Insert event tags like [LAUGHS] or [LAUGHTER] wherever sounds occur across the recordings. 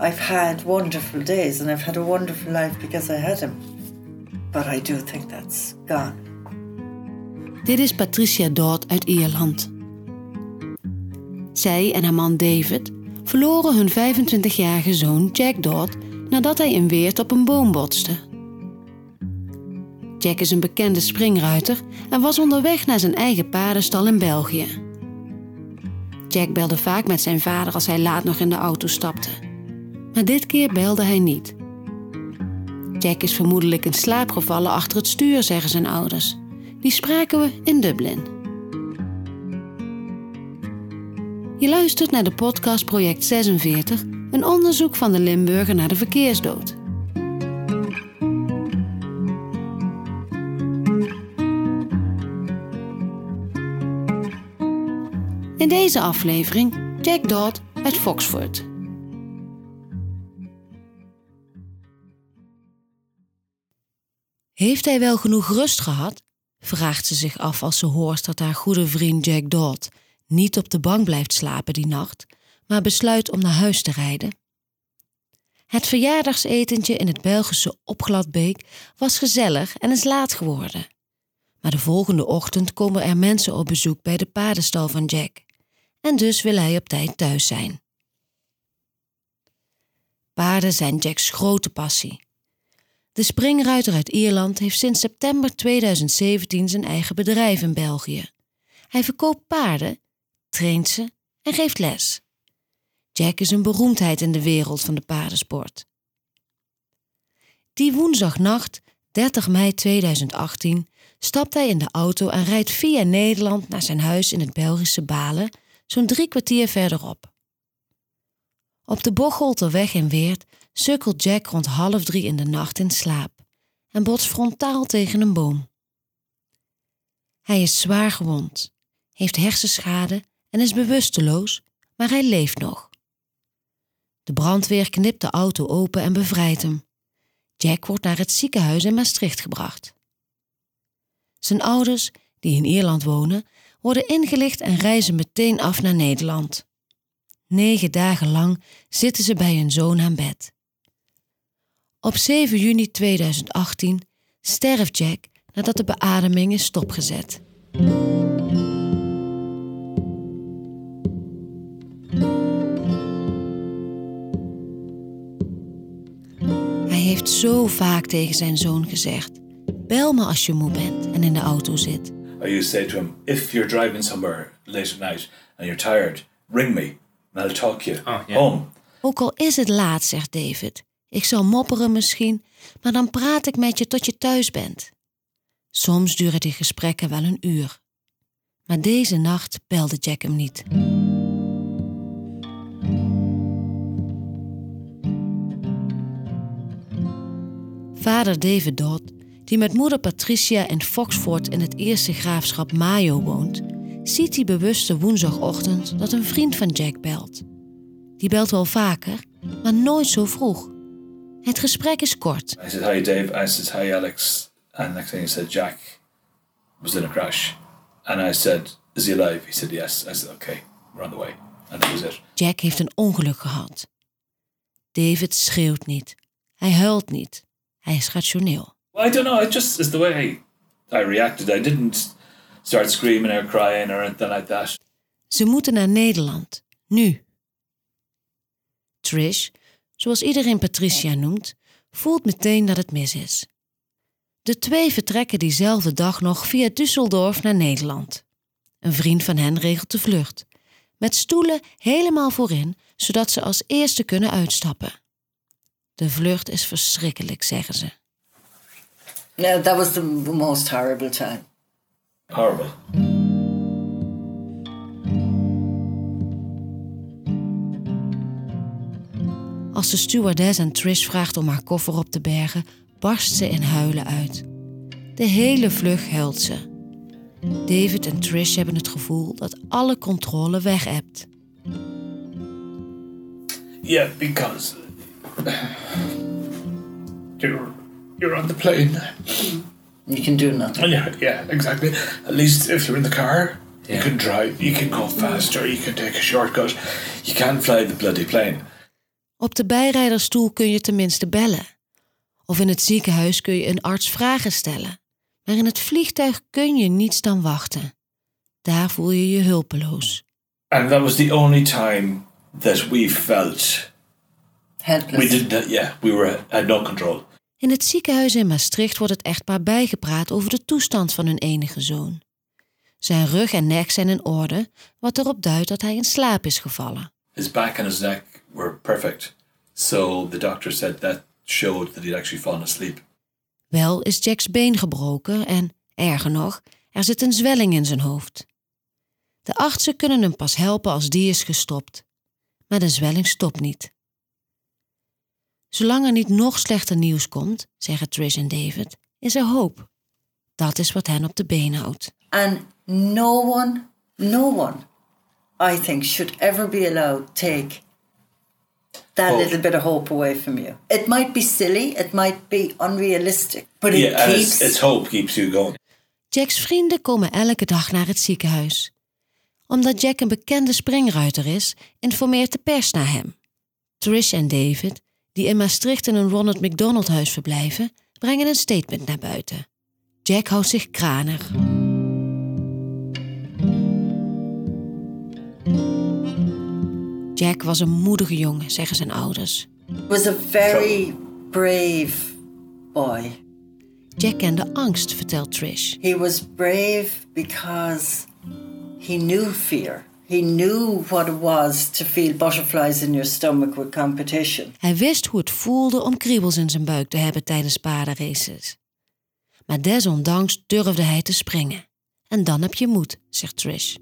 I've had wonderful days and I've had a wonderful life because I had him. But I do think that's gone. Dit is Patricia Dodd uit Ierland. Zij en haar man David verloren hun 25-jarige zoon Jack Dodd nadat hij in Weert op een boom botste. Jack is een bekende springruiter en was onderweg naar zijn eigen paardenstal in België. Jack belde vaak met zijn vader als hij laat nog in de auto stapte. Maar dit keer belde hij niet. Jack is vermoedelijk in slaap gevallen achter het stuur, zeggen zijn ouders. Die spraken we in Dublin. Je luistert naar de podcast Project 46, een onderzoek van de Limburger naar de verkeersdood. In deze aflevering Jack Dodd uit Foxford. Heeft hij wel genoeg rust gehad? vraagt ze zich af als ze hoort dat haar goede vriend Jack Dodd niet op de bank blijft slapen die nacht, maar besluit om naar huis te rijden. Het verjaardagsetentje in het Belgische Opgladbeek was gezellig en is laat geworden. Maar de volgende ochtend komen er mensen op bezoek bij de paardenstal van Jack. En dus wil hij op tijd thuis zijn. Paarden zijn Jacks grote passie. De springruiter uit Ierland heeft sinds september 2017 zijn eigen bedrijf in België. Hij verkoopt paarden, traint ze en geeft les. Jack is een beroemdheid in de wereld van de paardensport. Die woensdagnacht, 30 mei 2018, stapt hij in de auto en rijdt via Nederland naar zijn huis in het Belgische Balen, zo'n drie kwartier verderop. Op de Bocholterweg in Weert sukkelt Jack rond half drie in de nacht in slaap en botst frontaal tegen een boom. Hij is zwaar gewond, heeft hersenschade en is bewusteloos, maar hij leeft nog. De brandweer knipt de auto open en bevrijdt hem. Jack wordt naar het ziekenhuis in Maastricht gebracht. Zijn ouders, die in Ierland wonen, worden ingelicht en reizen meteen af naar Nederland. Negen dagen lang zitten ze bij hun zoon aan bed. Op 7 juni 2018 sterft Jack nadat de beademing is stopgezet. Hij heeft zo vaak tegen zijn zoon gezegd: Bel me als je moe bent en in de auto zit. I used to say to him, if you're driving somewhere late at night and you're tired, ring me you Oh, yeah. home. Ook al is het laat, zegt David. Ik zal mopperen misschien, maar dan praat ik met je tot je thuis bent. Soms duren die gesprekken wel een uur. Maar deze nacht belde Jack hem niet. Vader David Dodd, die met moeder Patricia in Foxford in het eerste graafschap Mayo woont, ziet die bewuste woensdagochtend dat een vriend van Jack belt. Die belt wel vaker, maar nooit zo vroeg. Het gesprek is kort. I said, hi Dave. I said, hi Alex. And next thing he said, Jack was in a crash. And I said, is he alive? He said, yes. I said, okay, we're on the way. And that was it. Jack heeft een ongeluk gehad. David schreeuwt niet. Hij huilt niet. Hij is rationeel. Well, I don't know. It just is the way I reacted. I didn't start screaming or crying or anything like that. Ze moeten naar Nederland. Nu. Trish, zoals iedereen Patricia noemt, voelt meteen dat het mis is. De twee vertrekken diezelfde dag nog via Düsseldorf naar Nederland. Een vriend van hen regelt de vlucht. Met stoelen helemaal voorin, zodat ze als eerste kunnen uitstappen. De vlucht is verschrikkelijk, zeggen ze. Yeah, that was the most horrible time. Als de stewardess aan Trish vraagt om haar koffer op te bergen, barst ze in huilen uit. De hele vlucht huilt ze. David en Trish hebben het gevoel dat alle controle weg hebt. Yeah, because you're you're on the plane. You can do nothing. Yeah, yeah, exactly. At least if you're in the car, you Yeah. can drive. You can go faster. You can take a shortcut. You can't fly the bloody plane. Op de bijrijderstoel kun je tenminste bellen. Of in het ziekenhuis kun je een arts vragen stellen. Maar in het vliegtuig kun je niets dan wachten. Daar voel je je hulpeloos. And that was the only time that we felt Helpless. we didn't. Yeah, we were had no control. In het ziekenhuis in Maastricht wordt het echtpaar bijgepraat over de toestand van hun enige zoon. Zijn rug en nek zijn in orde, wat erop duidt dat hij in slaap is gevallen. His back and his neck were perfect, so the doctor said that showed that he'd actually fallen asleep. Wel is Jack's been gebroken en, erger nog, er zit een zwelling in zijn hoofd. De artsen kunnen hem pas helpen als die is gestopt. Maar de zwelling stopt niet. Zolang er niet nog slechter nieuws komt, zeggen Trish en David, is er hoop. Dat is wat hen op de been houdt. And no one, no one, I think, should ever be allowed to take that Hope. little bit of hope away from you. It might be silly, it might be unrealistic, but it yeah, keeps. it's, it's hope keeps you going. Jack's vrienden komen elke dag naar het ziekenhuis. Omdat Jack een bekende springruiter is, informeert de pers naar hem. Trish en David, die in Maastricht in een Ronald McDonald huis verblijven, brengen een statement naar buiten. Jack houdt zich kranig. Jack was een moedige jongen, zeggen zijn ouders. was a very brave boy. Jack kende angst, vertelt Trish. He was brave because he knew fear. He knew what it was to feel butterflies in your stomach with competition. Hij wist hoe het voelde om kriebels in zijn buik te hebben tijdens paardenraces. Maar desondanks durfde hij te springen. En dan heb je moed, zegt Trish.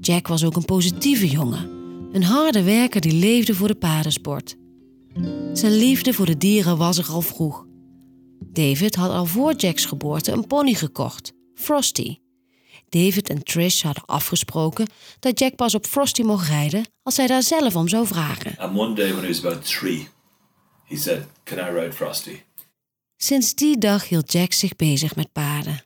Jack was ook een positieve jongen. Een harde werker die leefde voor de paardensport. Zijn liefde voor de dieren was er al vroeg. David had al voor Jack's geboorte een pony gekocht, Frosty. David en Trish hadden afgesproken dat Jack pas op Frosty mocht rijden als hij daar zelf om zou vragen. And one day when he was about three, he said, "Can I ride Frosty?" Sinds die dag hield Jack zich bezig met paarden.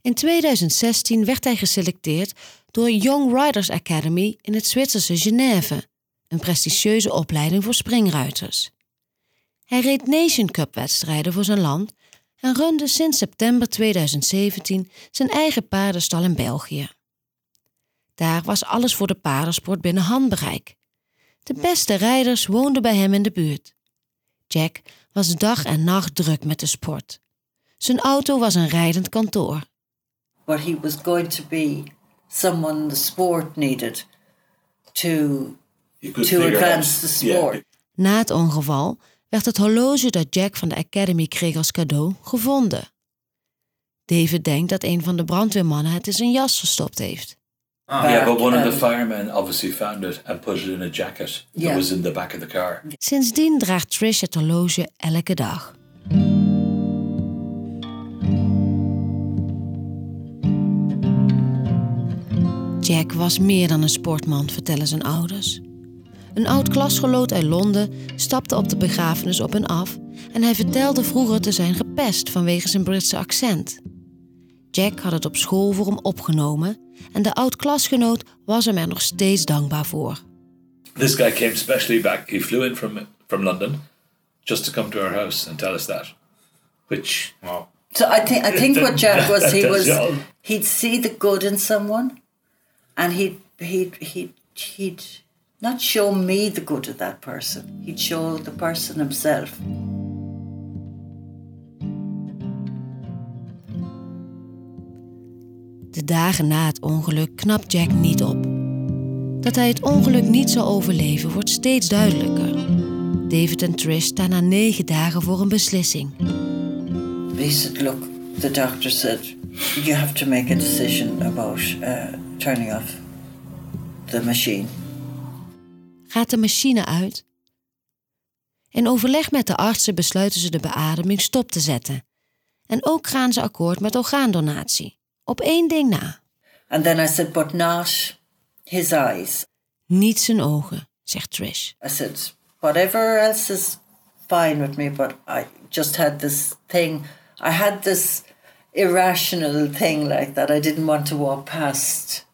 In 2016 werd hij geselecteerd door Young Riders Academy in het Zwitserse Genève, een prestigieuze opleiding voor springruiters. Hij reed Nation Cup wedstrijden voor zijn land en runde sinds september 2017 zijn eigen paardenstal in België. Daar was alles voor de paardensport binnen handbereik. De beste rijders woonden bij hem in de buurt. Jack was dag en nacht druk met de sport. Zijn auto was een rijdend kantoor. But he was going to be someone the sport needed to To advance the Yeah, sport. Na het ongeval werd het horloge dat Jack van de Academy kreeg als cadeau gevonden. David denkt dat een van de brandweermannen het in zijn jas verstopt heeft. yeah, but one of the um, firemen obviously found it and put it in a jacket that Yeah. was in the back of the car. Sindsdien draagt Trish het horloge elke dag. Jack was meer dan een sportman, vertellen zijn ouders. Een oud klasgenoot uit Londen stapte op de begrafenis op en af en hij vertelde vroeger te zijn gepest vanwege zijn Britse accent. Jack had het op school voor hem opgenomen en de oud klasgenoot was hem er nog steeds dankbaar voor. This guy came specially back. He flew in from from London just to come to our house and tell us that. Which, wow. So I think I think what Jack was he [LAUGHS] was he'd see the good in someone, and he'd he'd he'd he'd not show me the good of that person. He'd show the person himself. De dagen na het ongeluk knapt Jack niet op. Dat hij het ongeluk niet zal overleven wordt steeds duidelijker. David en Trish staan na negen dagen voor een beslissing. He said, "Look, the doctor said you have to make a decision about uh, turning off the machine." Gaat de machine uit? In overleg met de artsen besluiten ze de beademing stop te zetten. En ook gaan ze akkoord met orgaandonatie. Op één ding na. And then I said, "But not his eyes." Niet zijn ogen, zegt Trish. I said, whatever else is fine with me, but I just had this thing. I had this irrational thing like that. I didn't want to walk past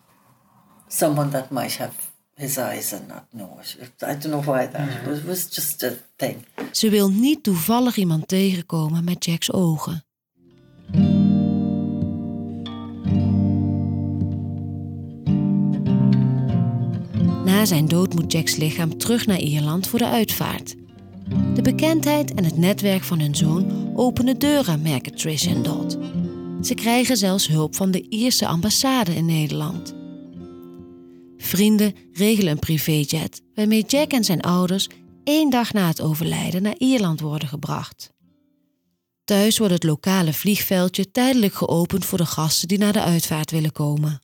someone that might have his eyes and not. I don't know why that. It was, was just a thing. Ze wil niet toevallig iemand tegenkomen met Jack's ogen. Na zijn dood moet Jacks lichaam terug naar Ierland voor de uitvaart. De bekendheid en het netwerk van hun zoon openen deuren, merken Trish en Dot. Ze krijgen zelfs hulp van de Ierse ambassade in Nederland. Vrienden regelen een privéjet waarmee Jack en zijn ouders één dag na het overlijden naar Ierland worden gebracht. Thuis wordt het lokale vliegveldje tijdelijk geopend voor de gasten die naar de uitvaart willen komen.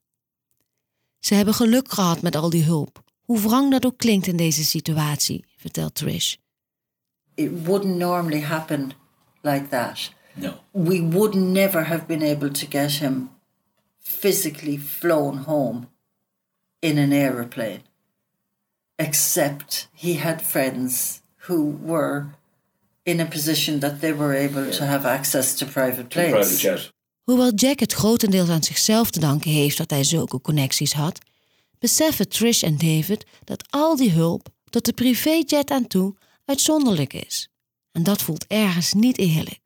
Ze hebben geluk gehad met al die hulp, hoe wrang dat ook klinkt in deze situatie, vertelt Trish. It wouldn't normally happen like that. No. We would never have been able to get him physically flown home in an aeroplane, except he had friends who were in a position that they were able to have access to private planes. Private jet. Hoewel Jack het grotendeels aan zichzelf te danken heeft dat hij zulke connecties had, beseffen Trish en David dat al die hulp tot de privéjet aan toe uitzonderlijk is. En dat voelt ergens niet eerlijk.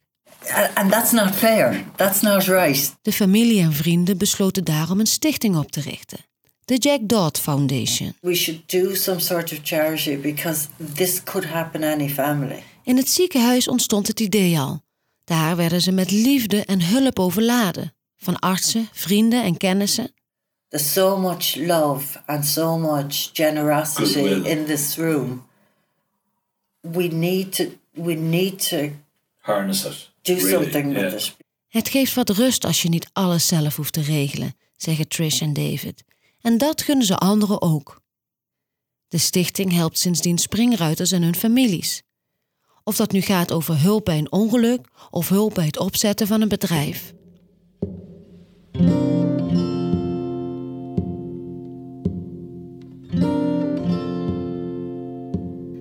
And that's not fair. That's not right. De familie en vrienden besloten daarom een stichting op te richten. De Jack Dodd Foundation. We should do some sort of charity because this could happen any family. In het ziekenhuis ontstond het idee al. Daar werden ze met liefde en hulp overladen. Van artsen, vrienden en kennissen. There's so much love and so much generosity Goodwill. in this room. We need to we need to Harness it. do really, something yeah. with it. Het geeft wat rust als je niet alles zelf hoeft te regelen, zeggen Trish en David. En dat gunnen ze anderen ook. De stichting helpt sindsdien springruiters en hun families. Of dat nu gaat over hulp bij een ongeluk of hulp bij het opzetten van een bedrijf.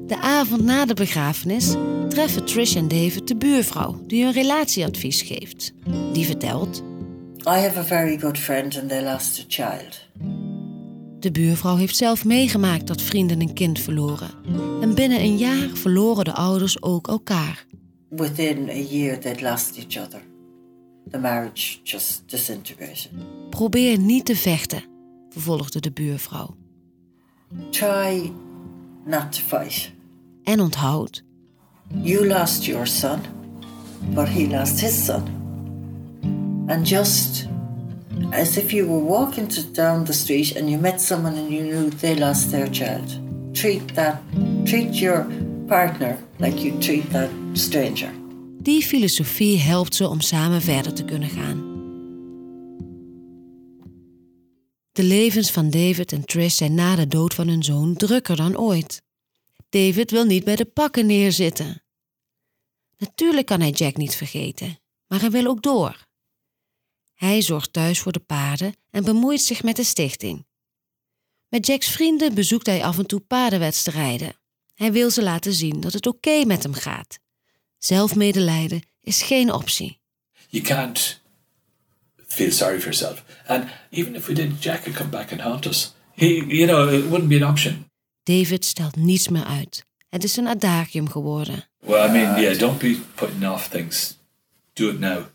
De avond na de begrafenis treffen Trish en David de buurvrouw die hun relatieadvies geeft. Die vertelt: I have a very good friend and they lost a child. De buurvrouw heeft zelf meegemaakt dat vrienden een kind verloren. En binnen een jaar verloren de ouders ook elkaar. Within a year they'd lost each other. The marriage just disintegrated. Probeer niet te vechten, vervolgde de buurvrouw. Try not to fight. En onthoud, You lost your son, but he lost his son. And just as if you were walking to, down the street and you met someone and you knew they lost their child, treat that, treat your partner like you treat that stranger. die filosofie helpt ze om samen verder te kunnen gaan. De levens van David en Trish zijn na de dood van hun zoon drukker dan ooit. David wil niet bij de pakken neerzitten. Natuurlijk kan hij Jack niet vergeten, maar hij wil ook door. Hij zorgt thuis voor de paarden en bemoeit zich met de stichting. Met Jacks vrienden bezoekt hij af en toe paardenwedstrijden. Hij wil ze laten zien dat het oké met hem gaat. Zelfmedelijden is geen optie. You can't feel sorry for yourself. And even if we did, Jack could come back and haunt us. He, you know, it wouldn't be an option. David stelt niets meer uit. Het is een adagium geworden. Well, I mean, yeah, don't be putting off things. Do it now.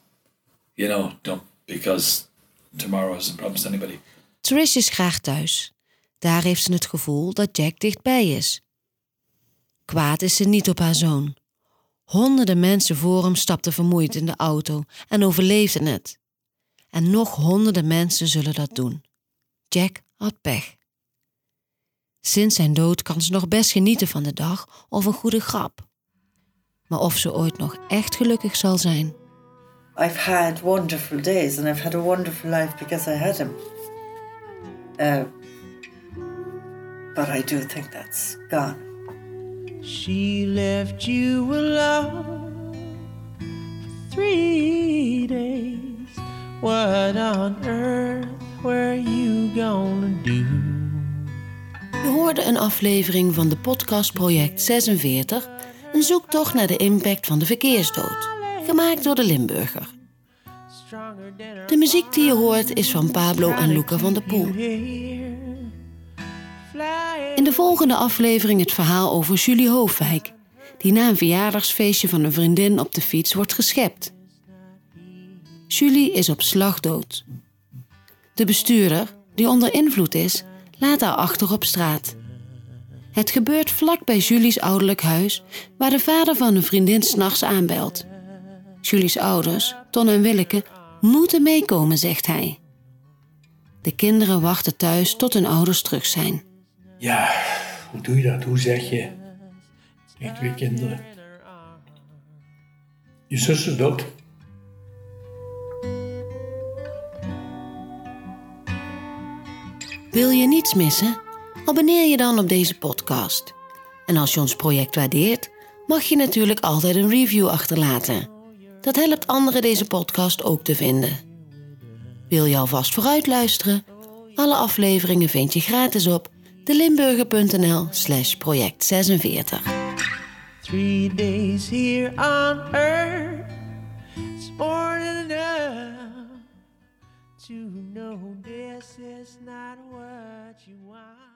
You know, don't because tomorrow isn't promised anybody. Trish is graag thuis. Daar heeft ze het gevoel dat Jack dichtbij is. Kwaad is ze niet op haar zoon. Honderden mensen voor hem stapten vermoeid in de auto en overleefden het. En nog honderden mensen zullen dat doen. Jack had pech. Sinds zijn dood kan ze nog best genieten van de dag of een goede grap. Maar of ze ooit nog echt gelukkig zal zijn, I've had wonderful days and I've had a wonderful life because I had him. Uh, but I do think that's gone. She left you alone for three days. What on earth were you gonna do? Je hoorde een aflevering van de podcast Project 46, een zoektocht naar de impact van de verkeersdood, gemaakt door de Limburger. De muziek die je hoort is van Pablo en Luca van der Poel. In de volgende aflevering het verhaal over Julie Hoofwijk, die na een verjaardagsfeestje van een vriendin op de fiets wordt geschept. Julie is op slag dood. De bestuurder, die onder invloed is, laat haar achter op straat. Het gebeurt vlak bij Julie's ouderlijk huis, waar de vader van een vriendin s'nachts aanbelt. Julie's ouders, Ton en Willeke, moeten meekomen, zegt hij. De kinderen wachten thuis tot hun ouders terug zijn. Ja, hoe doe je dat? Hoe zeg je? Echt twee kinderen. Je zus is dood. Wil je niets missen? Abonneer je dan op deze podcast. En als je ons project waardeert, mag je natuurlijk altijd een review achterlaten. Dat helpt anderen deze podcast ook te vinden. Wil je alvast vooruit luisteren? Alle afleveringen vind je gratis op delimburger.nl slash project 46. Three days here on earth to know this is not what you want.